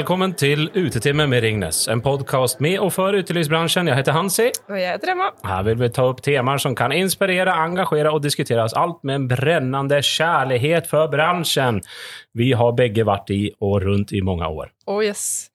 Välkommen til Utetime med Ringnes, en podcast med og for utelivsbransjen. Jeg heter Hansi. Og jeg heter Emma. Her vil vi ta opp temaer som kan inspirere, engasjere og diskuteres. Alt med en brennende kjærlighet for bransjen. Vi har begge vært i og rundt i mange år. Oh yes.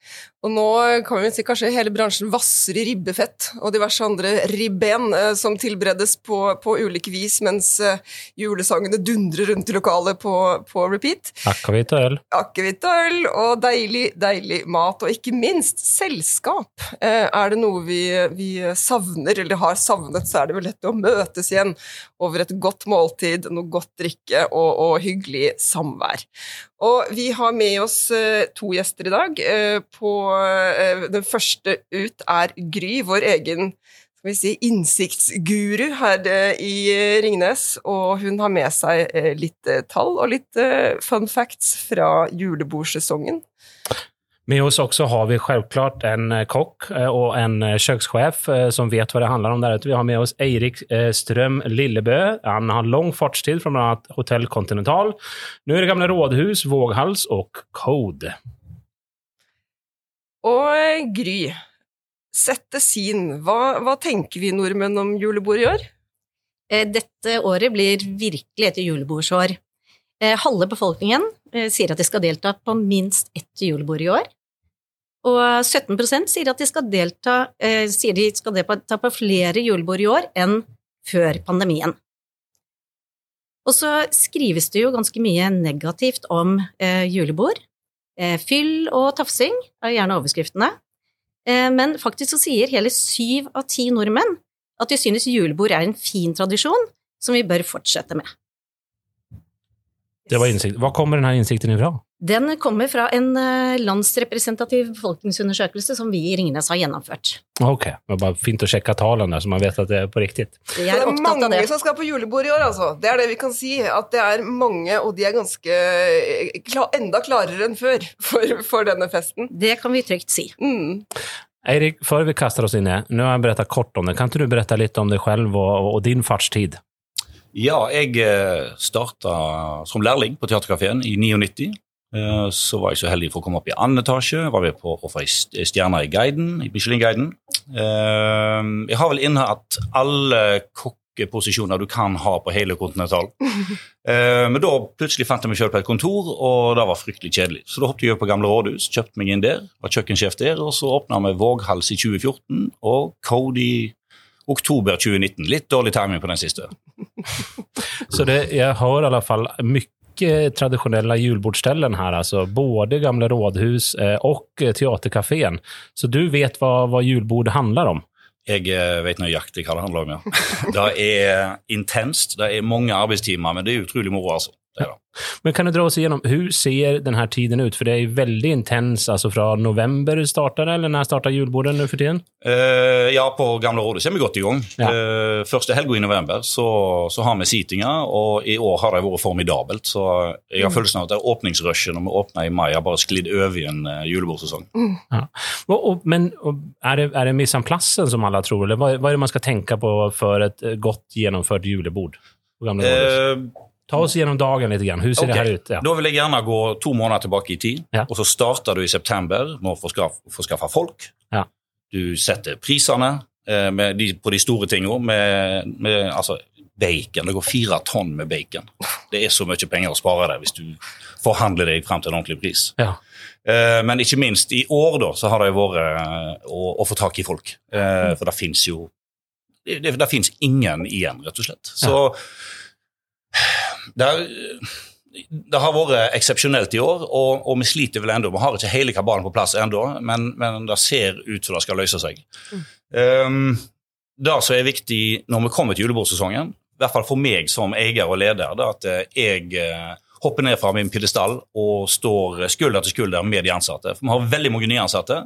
Og nå kan vi si kanskje hele bransjen vasser i ribbefett og diverse andre ribben eh, som tilberedes på, på ulike vis mens eh, julesangene dundrer rundt i lokalet på, på repeat. Akevitt og øl. Akevitt og øl og deilig, deilig mat, og ikke minst selskap. Eh, er det noe vi, vi savner, eller har savnet, så er det vel lett å møtes igjen over et godt måltid, noe godt drikke og, og hyggelig samvær. Og vi har med oss eh, to gjester i dag. Eh, på, eh, den første ut er Gry, vår egen skal vi si, innsiktsguru her eh, i eh, Ringnes. Og hun har med seg litt tall og litt fun facts fra julebordsesongen. Med oss også har vi selvklart en kokk og en kjøkkensjef som vet hva det handler om der ute. Vi har med oss Eirik Strøm Lillebø. Han har lang fartstid fra bl.a. Hotell Continental. Nå er det Gamle Rådhus, Våghals og Code. Og Gry, sette sin. Hva, hva tenker vi nordmenn om julebord i år? Eh, Dette året blir virkelig et julebordsår. Eh, Halve befolkningen eh, sier at de skal delta på minst ett julebord i år. Og 17% sier at de skal delta, sier de skal delta på flere julebord i år enn før pandemien. Og så skrives det jo ganske mye negativt om julebord. Eh, fyll og tafsing er gjerne overskriftene. Eh, men faktisk så sier hele syv av ti nordmenn at de synes julebord er en fin tradisjon som vi bør fortsette med. Det var innsikt. Hva kommer denne innsikten ifra? Den kommer fra en eh, landsrepresentativ befolkningsundersøkelse som vi i Ringnes har gjennomført. Ok, det var bare fint å sjekke tallene, så man vet at det er på riktig. Det er er mange det. som skal på julebord i år, altså. Det er det vi kan si. At det er mange, og de er ganske eh, enda klarere enn før for, for denne festen. Det kan vi trygt si. Mm. Eirik, før vi kaster oss inn i nå har jeg berettet kort om det. Kan ikke du berette litt om deg selv og, og din fartstid? Ja, jeg starta som lærling på Teaterkafeen i 99. Eh, Så var jeg så heldig for å komme opp i annen etasje. Var med på å få ei stjerne i guiden, i Michelin-guiden. Eh, Jeg har vel innehatt alle kokkeposisjoner du kan ha på hele Continental. Eh, Men da plutselig fant jeg meg selv på et kontor, og det var fryktelig kjedelig. Så da hoppet jeg på Gamle rådhus, kjøpte meg inn der, var kjøkkensjef der, og så åpna vi Våghals i 2014 og Cody oktober 2019. Litt dårlig timing på den siste. Så det, jeg hører i alle fall mye tradisjonelle julebordställen her, altså både Gamle Rådhus eh, og Teaterkafeen. Så du vet hva, hva julebord handler om? Jeg eh, vet nøyaktig hva det handler om, ja. Det er intenst, det er mange arbeidstimer, men det er utrolig moro, altså. Men kan du dra oss igjennom, hvordan ser denne tiden ut? For det er veldig intens, altså fra november starter det, eller når starter julebordet nå for tiden? Uh, ja, på Gamle Rådet kommer vi godt i gang. Ja. Uh, første helga i november så, så har vi seatinga, og i år har det vært formidabelt. Så jeg har følelsen av at det åpningsrushet når vi åpner i mai, har bare sklidd over i en uh, julebordsesong. Og, og, men og, er det, er det mise en som alle tror, eller hva, hva er det man skal tenke på for et eh, godt gjennomført julebord? På Gamle Rådet? Eh, Ta oss gjennom dagen litt. Grann. Hvordan ser okay. det her ut? Ja. Da vil jeg gjerne gå to måneder tilbake i tid, Ja. og så starter du i september med å få skaff, folk. Ja. Du setter prisene eh, på de store tingene, med, med altså, bacon. Det går fire tonn med bacon. Det er så mye penger å spare der hvis du forhandler deg frem til en ordentlig pris. Ja. Eh, men ikke minst i år da, så har det vært eh, å, å få tak i folk. Eh, for det fins jo det, det, det ingen igjen, rett og slett. Så det, er- det har vært eksepsjonelt i år, og, og vi sliter vel ennå. Vi har ikke hele kabalen på plass ennå, men, men det ser ut som det skal løse seg. Um, det som er viktig når vi kommer til julebordsesongen, i hvert fall for meg som eier og leder, det er at jeg eh, hopper ned fra min pidestall og står skulder til skulder med de ansatte. For vi har veldig mange nye ansatte,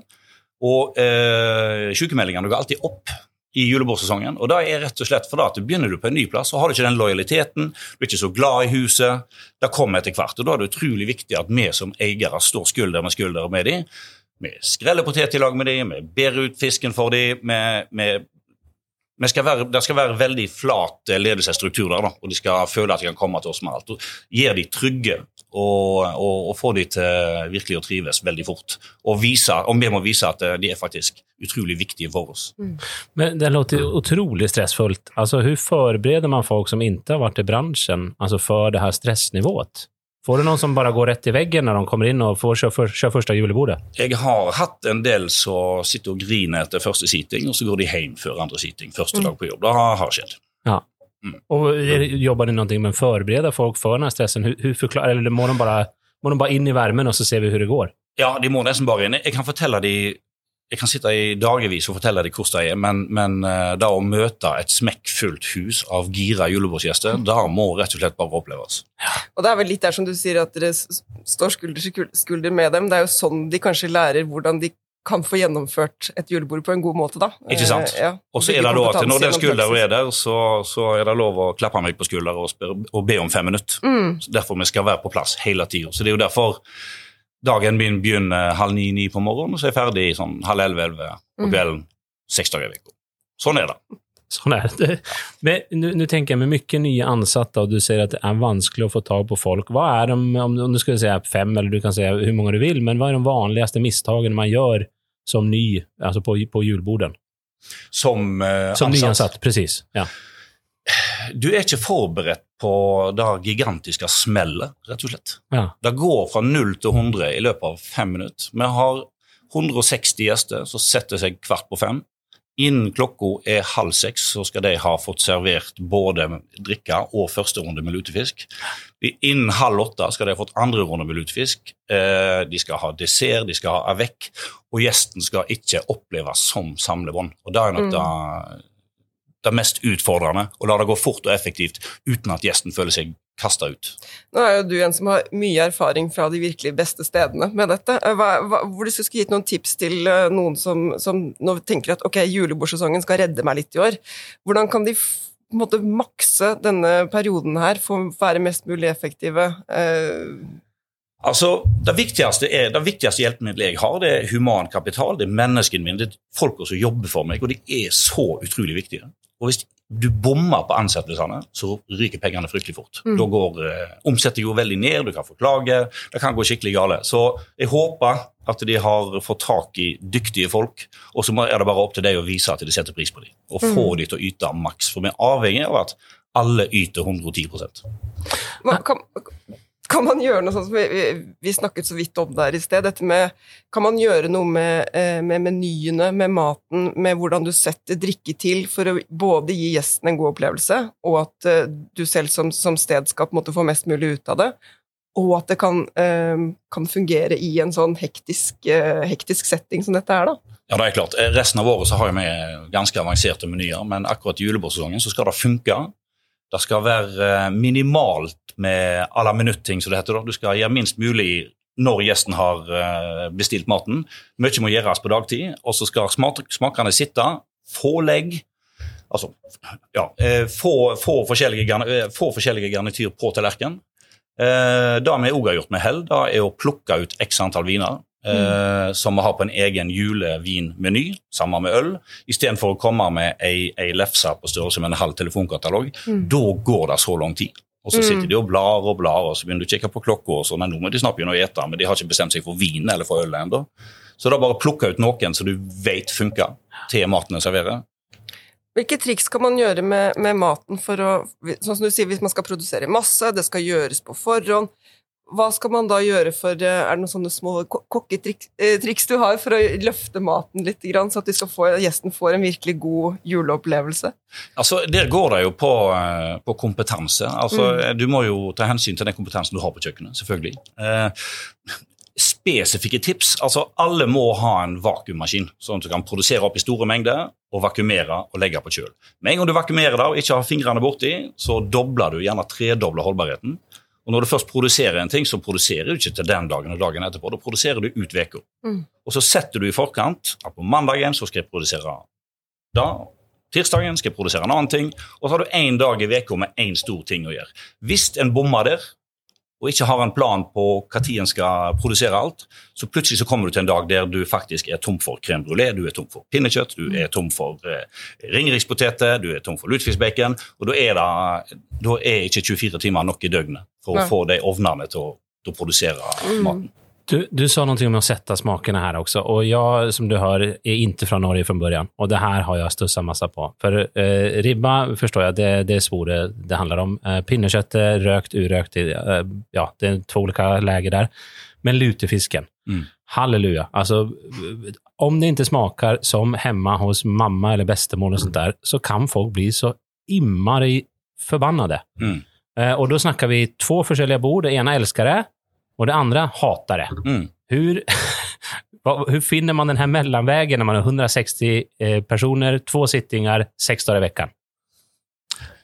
og eh, sykemeldingene går alltid opp i julebordsesongen. Og det er rett og slett for da at du begynner du på en ny plass, så har du ikke den lojaliteten, du er ikke så glad i huset. Det kommer etter hvert. og Da er det utrolig viktig at vi som eiere står skulder med skulder med dem. Vi skreller potet i lag med dem, vi ber ut fisken for dem, vi skal være, det skal være veldig flat eh, ledelsesstruktur der, da, og de skal føle at de kan komme til oss med alt. Og Gjør de trygge og, og, og få de til virkelig å trives veldig fort. Og, vise, og vi må vise at eh, de er faktisk utrolig viktige for oss. Men det låter utrolig otroligt stressfullt. Altså, Hvordan forbereder man folk som ikke har vært i bransjen, altså for det her stressnivået? Får du noen som bare går rett i väggen når de kommer inn og får kjøre, kjøre, första julebordet? Jeg har hatt en del som sitter og griner etter første seating, og så går de hjem før andre seating. Første dag på jobb. Det har, skjedd. Ja. Mm. Og Jobber det- noe med å forberede folk for denne stressen? Hur, hur eller må de, bare, må de bare inn i varmen, og så ser vi hvordan det går? Ja, de må nesten bare inn. Jeg kan fortelle de jeg kan sitte i dagevis og fortelle deg hvordan de er, men, men eh, det å møte et smekkfullt hus av gira julebordsgjester, det må rett og slett bare oppleves. Og det er vel litt der som du sier, at dere står skulder til skulder med dem. Det er jo sånn de kanskje lærer hvordan de kan få gjennomført et julebord på en god måte, da. Ikke sant? Eh, ja. Og så er det da at når den skulderen er der, så, så er det lov å klappe meg på skulderen og, og be om fem minutter. Mm. Derfor vi skal være på plass hele tida. Så det er jo derfor dagen min begynner halv ni-ni på morgenen, og så er jeg ferdig sånn halv elleve-elleve på Mm. kvelden seks dager i uka. Sånn er det. Sånn er det. Men nu, tenker jeg med mye nye ansatte, og du sier at det er vanskelig å få tag på folk. Hva er de, om, om du skulle si fem eller du kan si hvor mange du vil, men hva er de vanligste misstagen man gjør som ny, altså på, på julborden? Som, uh, Som nyansatt, precis. Ja. Du er ikke forberedt på det gigantiske smellet, rett og slett. Ja. Det går fra 0 til 100 i løpet av fem minutter. Vi har 160 gjester som setter seg kvart på fem. Innen klokka er halv seks, så skal de ha fått servert både drikke og første runde med lutefisk. Innen halv åtte skal de ha fått andre runde med lutefisk. Eh, De skal ha dessert, de skal ha avec, og gjesten skal ikke oppleves som samlebånd. Og det er nok det, det mest utfordrende, og la det gå fort og effektivt uten at gjesten føler seg kasta ut. Nå er jo du en som har mye erfaring fra de virkelig beste stedene med dette. Eh, Hva, hva, hvor du skulle gitt noen tips til eh, noen som, som nå tenker at ok, julebordsesongen skal redde meg litt i år. Hvordan kan de måte makse denne perioden her, å være mest mulig effektive? Eh, Altså, Det viktigste, er, det viktigste hjelpemiddelet jeg har, det er humankapital. Det er menneskene mine, det er folka som jobber for meg, og de er så utrolig viktige. Og Hvis du bommer på ansettelsene, så ryker pengene fryktelig fort. Da går eh, omsetningen veldig ned, du kan få klage, det kan gå skikkelig gale. Så jeg håper at de har fått tak i dyktige folk, og så er det bare opp til deg å vise at de setter pris på dem. Og få dem til å yte maks. For vi er avhengig av at alle yter 110 hva, kan, kan man gjøre noe sånt som vi, vi, snakket så vidt om der i sted, dette med Kan man gjøre noe med, eh, med menyene, med maten, med hvordan du setter drikke til for å både gi gjesten en god opplevelse, og at eh, du selv som, som sted skal få mest mulig ut av det, og at det kan, eh, kan fungere i en sånn hektisk, hektisk setting som dette er, da. Ja, det er klart. Resten av året så har vi ganske avanserte menyer, men akkurat i julebordsesongen skal det funke. Det skal være eh, minimalt med à la minutt-ting, som det heter. Du skal gjøre minst mulig når gjesten har eh, bestilt maten. Mye må gjøres på dagtid, og så skal smakerne sitte. Få legg. Altså, ja, eh, få, få, forskjellige, få forskjellige garnityr på tallerkenen. Det vi òg har gjort med hell, da er å plukke ut x antall viner. Eh, som vi har på en egen julevinmeny, sammen med øl, istedenfor å komme med ei, ei lefse på størrelse med en halv telefonkatalog. Da går det så lang tid. Og så sitter de og blar og blar, og så begynner du å kikke på klokka, og så nei, nå må de snart begynne å ete, men de har ikke bestemt seg for vin eller for øl ennå. Så er bare plukke ut noen som du vet funker, til maten er serverer. Hvilke triks kan man gjøre med, med maten for å Sånn som du sier, hvis man skal produsere masse, det skal gjøres på forhånd. Hva skal man da gjøre for eh, Er det noen sånne små kokketriks eh, du har for å løfte maten litt, så at få, gjesten får en virkelig god juleopplevelse? Altså, Der går det jo på, eh, på kompetanse. Altså, Du må jo ta hensyn til den kompetansen du har på kjøkkenet, selvfølgelig. Eh, spesifikke tips. altså Alle må ha en vakuummaskin, sånn at du kan produsere opp i store mengder og vakuumere og legge på kjøl. Med en gang du vakuumerer det og ikke har fingrene borti, så dobler du gjerne tredobler holdbarheten. Og når du først produserer en ting, så produserer du ikke til den dagen og dagen etterpå. Da produserer du ut uka. Mm. Og så setter du i forkant at på mandagen så skal jeg produsere da. Tirsdagen skal jeg produsere en annen ting, og så har du én dag i uka med én stor ting å gjøre. Hvis en bommer der, og ikke har en plan på når en skal produsere alt, så plutselig så kommer du til en dag der du faktisk er tom for crème brulé, du er tom for pinnekjøtt, du er tom for eh, ringerikspoteter, du er tom for lutefiskbacon, og da er, det, da er ikke 24 timer nok i døgnet for å få de ovnene til å, til å produsere maten. Du, du sa någonting om att sätta smakerna här också och jag, som du hör, är inte från Norge från början och det här har jag stussat massa på. För eh, ribba förstår jag, det, det är svor det, handler handlar om. Eh, pinnekött rökt, urrökt, eh, ja, det är två olika läger där. Men lutefisken, Mm. halleluja. Alltså, eh, om det inte smakar som hemma hos mamma eller bästemor och sånt där, så kan folk bli så immar förbannade. Mm. Eh, och då snackar vi två forskjellige bord. Det ena älskar det och det andra hatar det. Mm. Hur, hur finner man den här mellanvägen när man har 160 eh, personer, två sittingar, sex dagar i veckan?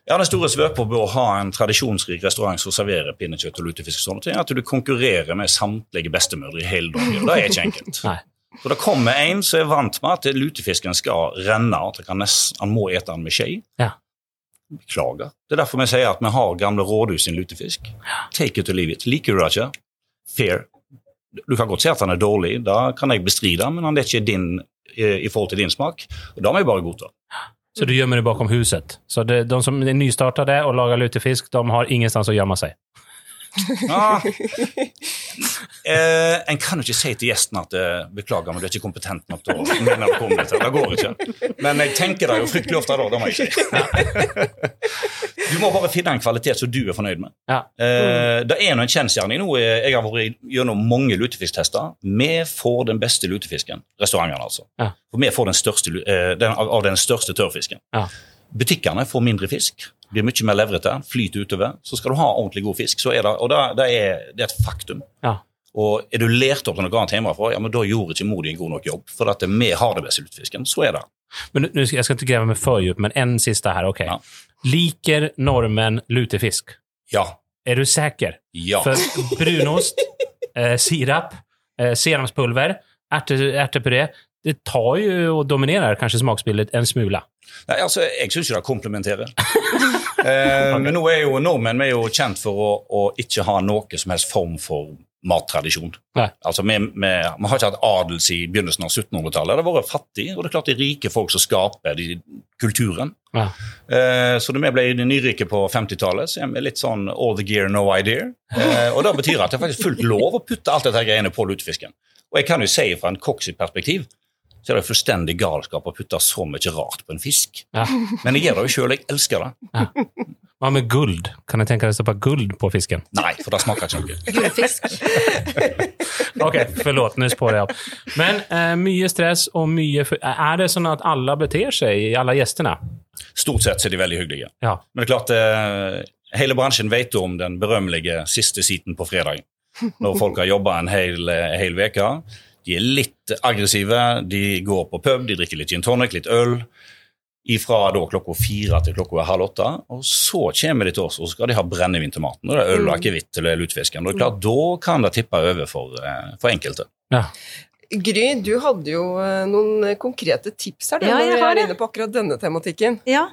Ja, Den store svøpa på å ha en tradisjonsrik restaurant som serverer pinnekjøtt og lutefisk, og sånne ting, at du konkurrerer med samtlige bestemødre i hele Norge. Det er ikke enkelt. Nei. Så Det kommer en som er vant med at lutefisken skal renne, at han, han må ete den med skje. Ja. Beklager. Det er derfor vi sier at vi har gamle rådhus sin lutefisk. Take it or leave it. Liker du det ikke? Fair. Du kan godt si at han er dårlig, da kan jeg bestride, men han er ikke din eh, i forhold til din smak. Og da må jeg bare godta. Så du gjemmer deg bakom huset. Så det, de som är nystartade og lagar lutefisk, de har ingenstans å gjemme sig. Ja. Eh, en kan jo ikke si til gjesten at eh, beklager, men du er ikke kompetent nok til å mene noe om dette. Det går ikke. Men jeg tenker det jo fryktelig ofte da, det må jeg si. Du må bare finne en kvalitet som du er fornøyd med. Ja. Eh, det er nå en kjensgjerning nå. eh, Jeg har vært gjennom mange lutefisktester. Vi får den beste lutefisken. Restaurantene, altså. Ja. For vi får den største, eh, den, av av den største tørrfisken. Ja. Butikkene får mindre fisk, blir mye mer levrete, flyter utover. Så skal du ha ordentlig god fisk, så er det, og det, det, er, det er et faktum. Ja. Og er du lært opp til noe annet hjemmefra, ja, men da gjorde ikke mor di en god nok jobb. For at vi har det beste lutefisken. Så er det. Men nu, Jeg skal ikke grave meg for dypt, men en siste her. ok. Ja. Liker normen lutefisk? Ja. Er du sikker? Ja. For brunost, eh, sirap, eh, serumspulver, ärte, ärtepuré, det tar jo og dominerer kanskje smaksbildet en smule. Nei, altså, Jeg syns jo det komplementerer. eh, Men nå er jo nordmenn vi er jo kjent for å, å ikke ha noe som helst form for mattradisjon. Nei. Altså, vi, vi, vi har ikke hatt adels i begynnelsen av 1700-tallet. Det har vært fattig, og det er klart det er rike folk som skaper de, kulturen. Ja. Eh, så da vi ble nyrike på 50-tallet, så er vi litt sånn all the gear, no idea. Eh, og det betyr at det er faktisk fullt lov å putte alt dette greiene på lutefisken. Og jeg kan jo si fra en kokk sitt perspektiv så er det fullstendig galskap å putte så mye rart på en fisk. Ja. Men jeg gjør det jo sjøl, jeg elsker det. Hva med guld? Kan jeg tenke deg å stoppa guld på fisken? Nei, for det smaker ikke noe. Gullfisk. ok, forlåt, nå spår jeg jag. Men eh, mye stress og mye Er det sånn at alle beter seg, alle gjestene? Stort sett så er de veldig hyggelige. Ja. Men det er klart, eh, hele bransjen vet jo om den berømmelige siste siten på fredag. Når folk har jobba en hel, eh, hel uke. De er litt aggressive, de går på pub, de drikker litt gin tonic, litt øl. Ifra da klokka fire til klokka halv åtte. Og så kommer de til oss og så skal de ha brennevin til maten. Og det er øl og akevitt til lutefisken. Og det er klart, Da kan det tippe over for, eh, for enkelte. ja. Gry, du hadde jo eh, noen konkrete tips her, da Ja, når vi har er inne på akkurat denne tematikken. Ja,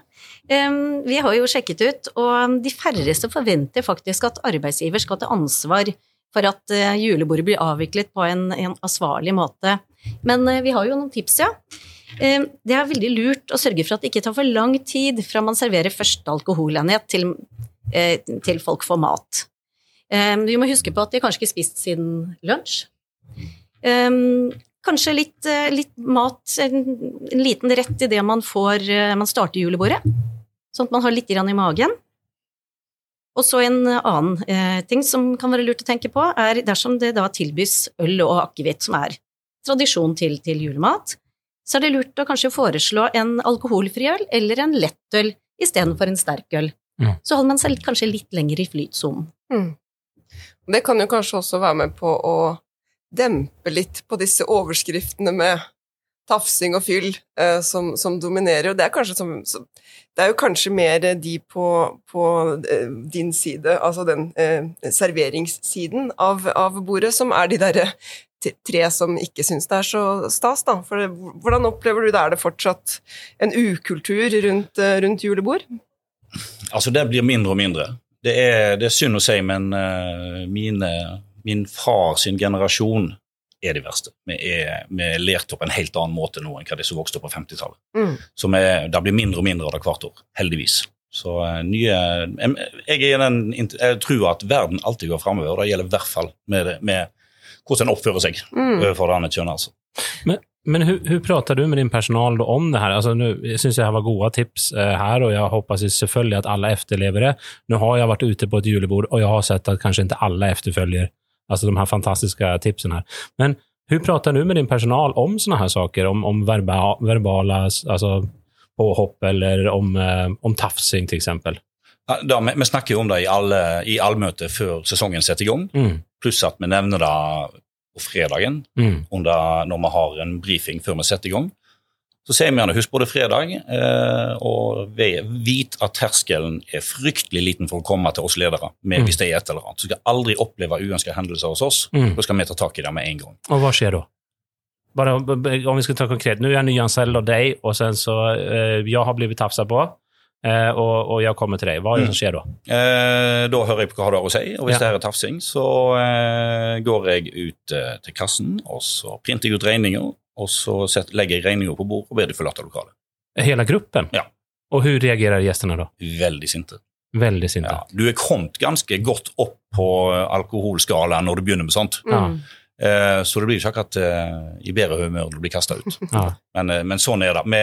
um, vi har jo sjekket ut, og de færreste forventer faktisk at arbeidsgiver skal ta ansvar for at eh, julebordet blir avviklet på en, en ansvarlig måte. Men eh, vi har jo noen tips, ja. Det er veldig lurt å sørge for at det ikke tar for lang tid fra man serverer første alkoholenhet til, eh, til folk får mat. Vi må huske på at de kanskje ikke har spist siden lunsj. Kanskje litt, eh, litt mat, en, en liten rett i det man får eh, man starter julebordet, sånn at man har litt i magen. Og så en annen eh, ting som kan være lurt å tenke på, er dersom det da tilbys øl og akevitt, som er tradisjon til, til julemat, så er det lurt å kanskje foreslå en alkoholfri øl eller en lettøl istedenfor en sterk øl. Mm. Så holder man seg litt- kanskje litt lenger i flytsonen. Mm. Det kan jo kanskje også være med på å dempe litt på disse overskriftene med tafsing og fyll uh, som, som dominerer. Og det er, kanskje som, som, det er jo kanskje mer de på, på uh, din side, altså den uh, serveringssiden av, av bordet, som er de derre tre som ikke syns det er så stas, da. For det, hvordan opplever du det? Er det fortsatt en ukultur rundt, rundt julebord? Altså, det blir mindre og mindre. Det er, det er synd å si, men mine, min far sin generasjon er de verste. Vi er, vi er lært opp en helt annen måte nå enn hva de som vokste opp på 50-tallet. Mm. Så vi, det blir mindre og mindre av det hvert år, heldigvis. Så uh, nye jeg, jeg, den, jeg, tror at verden alltid går framover, og det gjelder i hvert fall med, med hvordan en oppfører seg Mm. overfor det andre kjønnet. Altså. Men, men hur, prater du med din personal om det her? Altså, nu, jeg syns det här var gode tips eh, her, og jeg hoppas selvfølgelig at alle efterlever det. Nå har jeg vært ute på et julebord og jeg har sett at kanskje ikke alle efterföljer alltså de här fantastiska tipsen här. Men hur pratar du med din personal om sådana här saker? Om, om verba, verbala alltså, påhopp eller om, eh, om tafsing till exempel? Ja, da, vi, vi snakker jo om det i, alle, i allmøte før sesongen setter i gang, Mm, pluss at vi nevner det på fredagen mm, under, når vi har en briefing før vi setter i gang. Så sier vi gjerne husk på det fredag, eh, og vit at terskelen er fryktelig liten for å komme til oss ledere med, Mm. hvis det er et eller annet. Du skal aldri oppleve uønskede hendelser hos oss. mm. Da skal vi ta tak i det med en gang. Og hva skjer da? Bara b- b- om vi skal ta konkret, Nå er jag nyanställd av deg, og sen så, eh, jag har blitt tafsa på eh, og, og, jeg kommer til deg. Hva er det som skjer da? Eh, da hører jeg på hva du har å si, og hvis Ja. det her er tafsing, så eh, går jeg ut til kassen, og så printer jeg ut regninger, og så setter, legger jeg regninger på bord og ber de forlate lokalet. Hela gruppen? Ja. Og hvordan reagerer gjestene da? Veldig sinte. Veldig sinte. Ja. Du er kommet ganske godt opp på alkoholskalaen når du begynner med sånt. Mm. Eh, så det blir ikke akkurat eh, i bedre humør når du blir kasta ut. Ja. Men, eh, men sånn er det. Vi,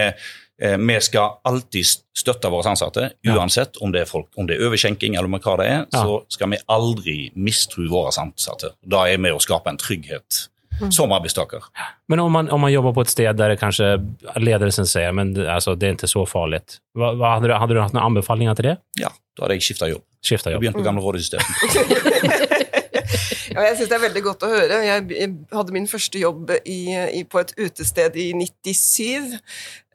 eh, vi skal alltid støtte våre ansatte, uansett om det er folk, om det er overskjenking eller om hva det er. Ja. Så skal vi aldri mistro våre ansatte. Da er vi med å skape en trygghet. Som arbeidstaker. Men om man, om man jobbar på ett sted där det kanske ledelsen säger men alltså, det är inte så farligt. Va, va, hade, du, hade du haft några anbefalinger till det? Ja, da hadde jeg skifta jobb. Skifta Jeg jobb? begynte på gamle rådet isteden. Ja, jeg syns det er veldig godt å høre. Jeg, hadde min første jobb i, i, på et utested i 97.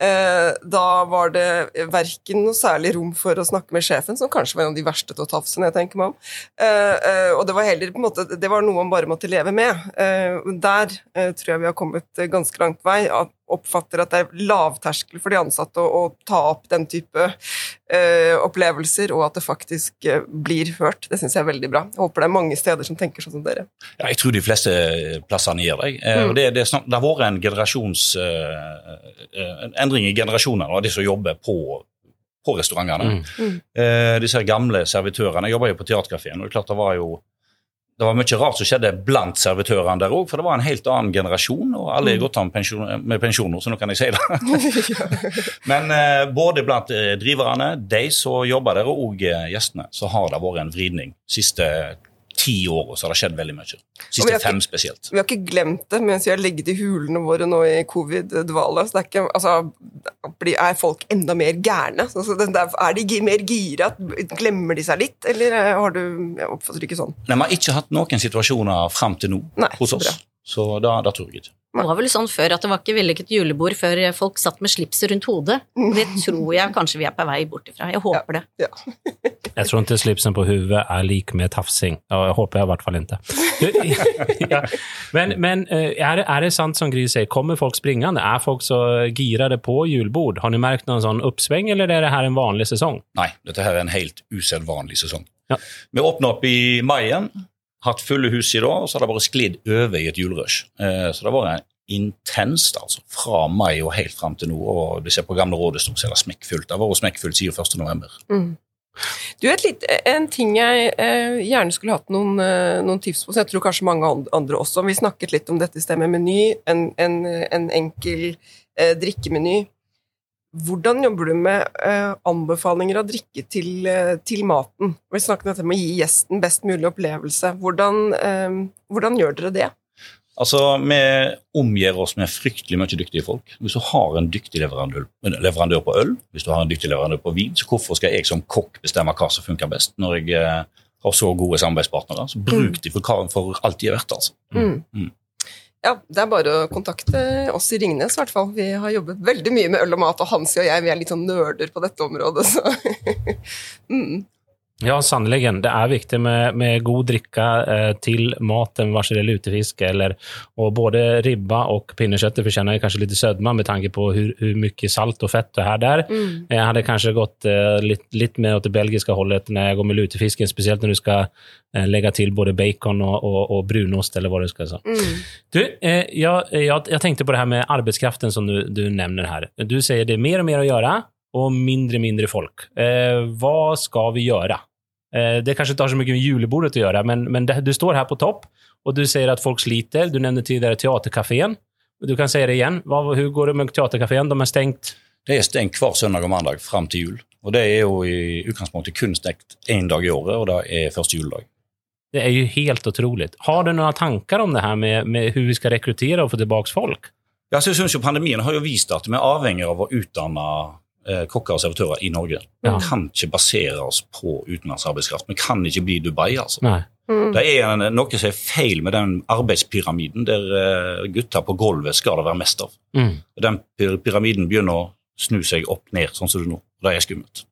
Eh, da var det verken noe særlig rom for å snakke med sjefen, som kanskje var en av de verste til å tafse, når jeg tenker meg om. Eh, eh, og det var heller på en måte, det var noe man bare måtte leve med. Der tror jeg vi har kommet ganske langt vei. At oppfatter at det er lavterskel for de ansatte å, å ta opp den type eh, opplevelser, og at det faktisk eh, blir hørt. Det syns jeg er veldig bra. Jeg håper det er mange steder som tenker sånn som dere. Ja, jeg tror de fleste plassene gjør det. Eh, Mm. det, det, er snart, det har vært en generasjons en endring i generasjoner av de som jobber på, på restaurantene. Mm. Mm. disse gamle servitørene. Jeg jobba jo på Teaterkafeen, og det er klart det var jo det var mye rart som skjedde blant servitørene der òg, for det var en helt annen generasjon, og alle er gått av med pensjon, nå, så nå kan jeg si det. Men eh, både blant eh, driverne, de som jobber der, og eh, gjestene, så har det vært en vridning. Siste ti åra har det skjedd veldig mye. Siste ikke- fem spesielt. Vi har ikke glemt det mens vi har ligget i hulene våre nå i covid-dvala. Så det er ikke Altså, er folk enda mer gærne? Altså, er de mer gira? Glemmer de seg litt, eller eh, har du Jeg oppfatter det ikke sånn. Nei, Vi har ikke hatt noen situasjoner fram til nå Nei, hos oss, bra. Så da, da tror jeg ikke. Det var vel sånn før at det var ikke vellykket julebord før folk satt med slips rundt hodet. Det tror jeg kanskje vi er på vei bort ifra. Jeg håper det. Jeg tror ikke slipsen på huvudet er lik med tafsing. Og jeg håper jeg i hvert fall ikke. ja. Men, men er, det, er, det sant som Gry sier, kommer folk springende? Er folk så girede på julebord? Har ni merket noen sånn oppsving, eller er det her en vanlig sesong? Nei, dette her er en helt usedvanlig sesong. Ja. Vi åpner opp i mai igjen, hatt fulle hus i dag, og så har det bare sklidd over i et julerush. Eh, så det har vært intenst, altså. Fra mai og helt fram til nå. Og du ser på Gamle Rådet er det smekkfullt. Det har vært smekkfullt siden 1. november. Du, et litt, En ting jeg eh, gjerne skulle hatt noen, eh, noen tips på, så jeg tror kanskje mange andre også. Vi snakket litt om dette i sted med meny, en, en, en enkel eh, drikkemeny. Hvordan jobber du med uh, anbefalinger av drikke til, uh, til maten? Vi snakket om dette med å gi gjesten best mulig opplevelse. Hvordan, uh, hvordan gjør dere det? Altså, Vi omgir oss med fryktelig mye dyktige folk. Hvis du har en dyktig leverandør, leverandør på øl, hvis du har en dyktig leverandør på vin, så hvorfor skal jeg som kokk bestemme hva som funker best, når jeg har så gode samarbeidspartnere? Så bruk de for, for alt de er verdt, altså. Mm. Mm. Ja, Det er bare å kontakte oss i Ringnes, i hvert fall. Vi har jobbet veldig mye med øl og mat, og Hansi og jeg vi er litt sånn nerder på dette området. Så. mm. Ja, sannoliken. Det er viktig med, med god dricka eh, til maten, vare sig det är lutefisk eller och både ribba og pinnekjøttet förtjänar kanskje litt södma med tanke på hvor mye salt og fett det er der. Mm. Jeg hadde kanskje gått eh, litt, litt mer åt det belgiske hållet når jeg går med lutefisken, spesielt når du skal eh, legge til både bacon og, og, og brunost eller hva du skal si. Mm. Du, eh, jeg, jeg, jeg tenkte på det her med arbeidskraften som du, du nevner her. Du sier det er mer og mer å gjøre, og mindre mindre folk. Eh, hva skal vi gjøre? Eh, det kanskje ikke har så mye med julebordet å gjøre, men, men det, du står her på topp, og du sier at folk sliter. Du nevnte tidligere teaterkafeen. Du kan si det igjen. Hvordan går det med teaterkafeen? De er stengt. Det er stengt hver søndag og mandag fram til jul. Og det er jo i utgangspunktet kun stengt én dag i året, og det er første juledag. Det er jo helt utrolig. Har du noen tanker om det her med, med hvordan vi skal rekruttere og få tilbake folk? Ja, så jeg synes jo Pandemien har jo vist at vi er avhengig av å utdanne kokker og servitører i Norge. Vi Ja. kan ikke basere oss på utenlandsarbeidskraft. Vi kan ikke bli Dubai, altså. Nei. Mm. Det er en, noe som er feil med den arbeidspyramiden der eh, gutter på gulvet skal det være mest av. Mm. Den pyramiden begynner å snu seg opp ned, sånn som det er nå. Det er skummelt.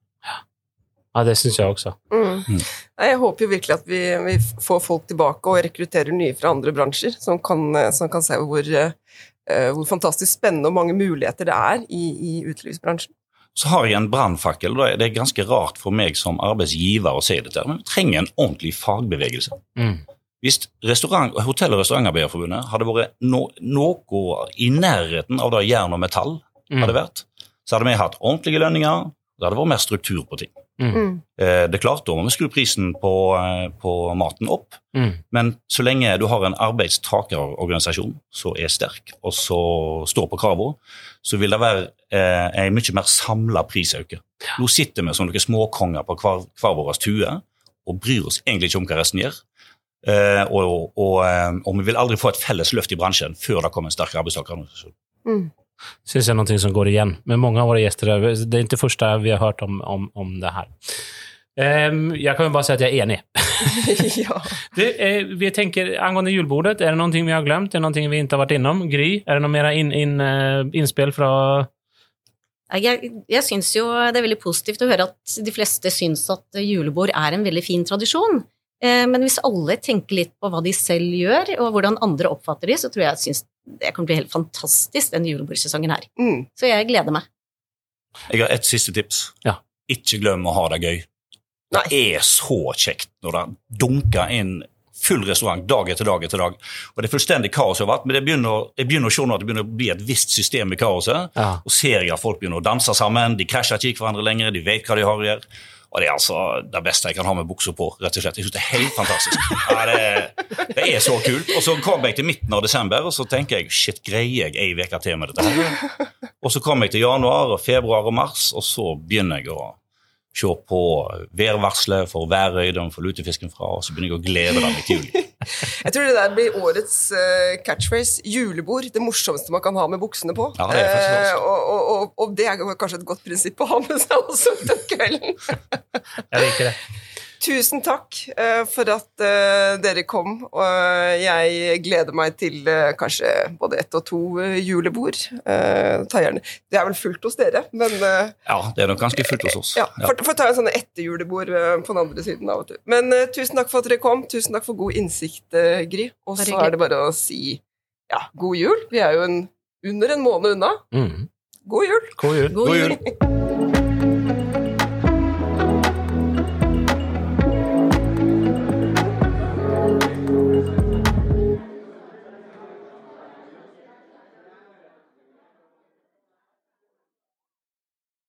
Ja, det syns jeg også. Mm. Mm. Jeg håper jo virkelig at vi, vi får folk tilbake og rekrutterer nye fra andre bransjer, som kan, som kan se hvor, eh, hvor fantastisk spennende og mange muligheter det er i, i utelivsbransjen. Så har jeg en brannfakkel. Det er ganske rart for meg som arbeidsgiver å si dette, men vi trenger en ordentlig fagbevegelse. Mm. Hvis Hotell- og restaurantarbeiderforbundet hadde vært no, noe i nærheten av det jern og metall Mm. hadde vært, så hadde vi hatt ordentlige lønninger, det hadde vært mer struktur på ting. Mm. Mm. Eh, det er klart, da må vi skru prisen på, eh, på maten opp, Mm. men så lenge du har en arbeidstakerorganisasjon som er sterk, og som står på kravene, så vil det være eh, en mye mer samla prisøkning. Nå sitter vi som noen småkonger på hver, hver vår tue og bryr oss egentlig ikke om hva resten gjør. Eh, og, og, og, og vi vil aldri få et felles løft i bransjen før det kommer en sterk arbeidstakerorganisasjon. Mm. Syns jeg er noe som går igjen med mange av våre gjester. Det er ikke første vi har hørt om, om, om det her. Um, jeg kan bare si at jeg er enig. ja. Du, eh, vi tenker, Angående julebordet, er det noe vi har glemt? Er det noe vi ikke har vært innom? Gry, er det noe mer in, in, uh, innspill fra Jeg, jeg syns jo det er veldig positivt å høre at de fleste syns at julebord er en veldig fin tradisjon. Eh, Men hvis alle tenker litt på hva de selv gjør, og hvordan andre oppfatter de, så tror jeg syns det kommer til å bli helt fantastisk, den julebordsesongen her. Mm. Så jeg gleder meg. Jeg har et siste tips. Ja. Ikke glem å ha det gøy. Det er så kjekt når det dunker inn full restaurant dag etter dag etter dag. Og det er fullstendig kaos overalt, men det begynner, jeg begynner å se nå at det begynner å bli et visst system i kaoset. Ja. Og ser jeg at folk begynner å danse sammen, de krasjer ikke i hverandre lenger, de vet hva de har å gjøre. Og det er altså det beste jeg kan ha med bukser på, rett og slett. Jeg synes det er helt fantastisk. Ja, det, det er så kult. Og så kommer jeg til midten av desember, og så tenker jeg shit, greier jeg ei uke til med dette her? Og så kommer jeg til januar og februar og mars, og så begynner jeg å se på værvarselet for Værøy, de får lutefisken fra, og så begynner jeg å glede meg til jul. Jeg tror det der blir årets eh, catchphrase. Julebord. Det morsomste man kan ha med buksene på. Ja, det. Eh, og, og, og, og det er kanskje et godt prinsipp å ha med seg også den kvelden. Jeg liker det. Tusen takk eh, for at eh, dere kom. Og jeg gleder meg til eh, kanskje både ett og to julebord. Eh, ta gjerne. Det er vel fullt hos dere, men Ja, det er nok ganske fullt hos oss. ja, for, for å ta en sånn etterjulebord på den andre siden av og til. Men tusen takk for at dere kom. Tusen takk for god innsikt, Gry. Og så er det bare å si ja, god jul. Vi er jo en, under en måned unna. Mm. God jul! God jul. God God jul! jul.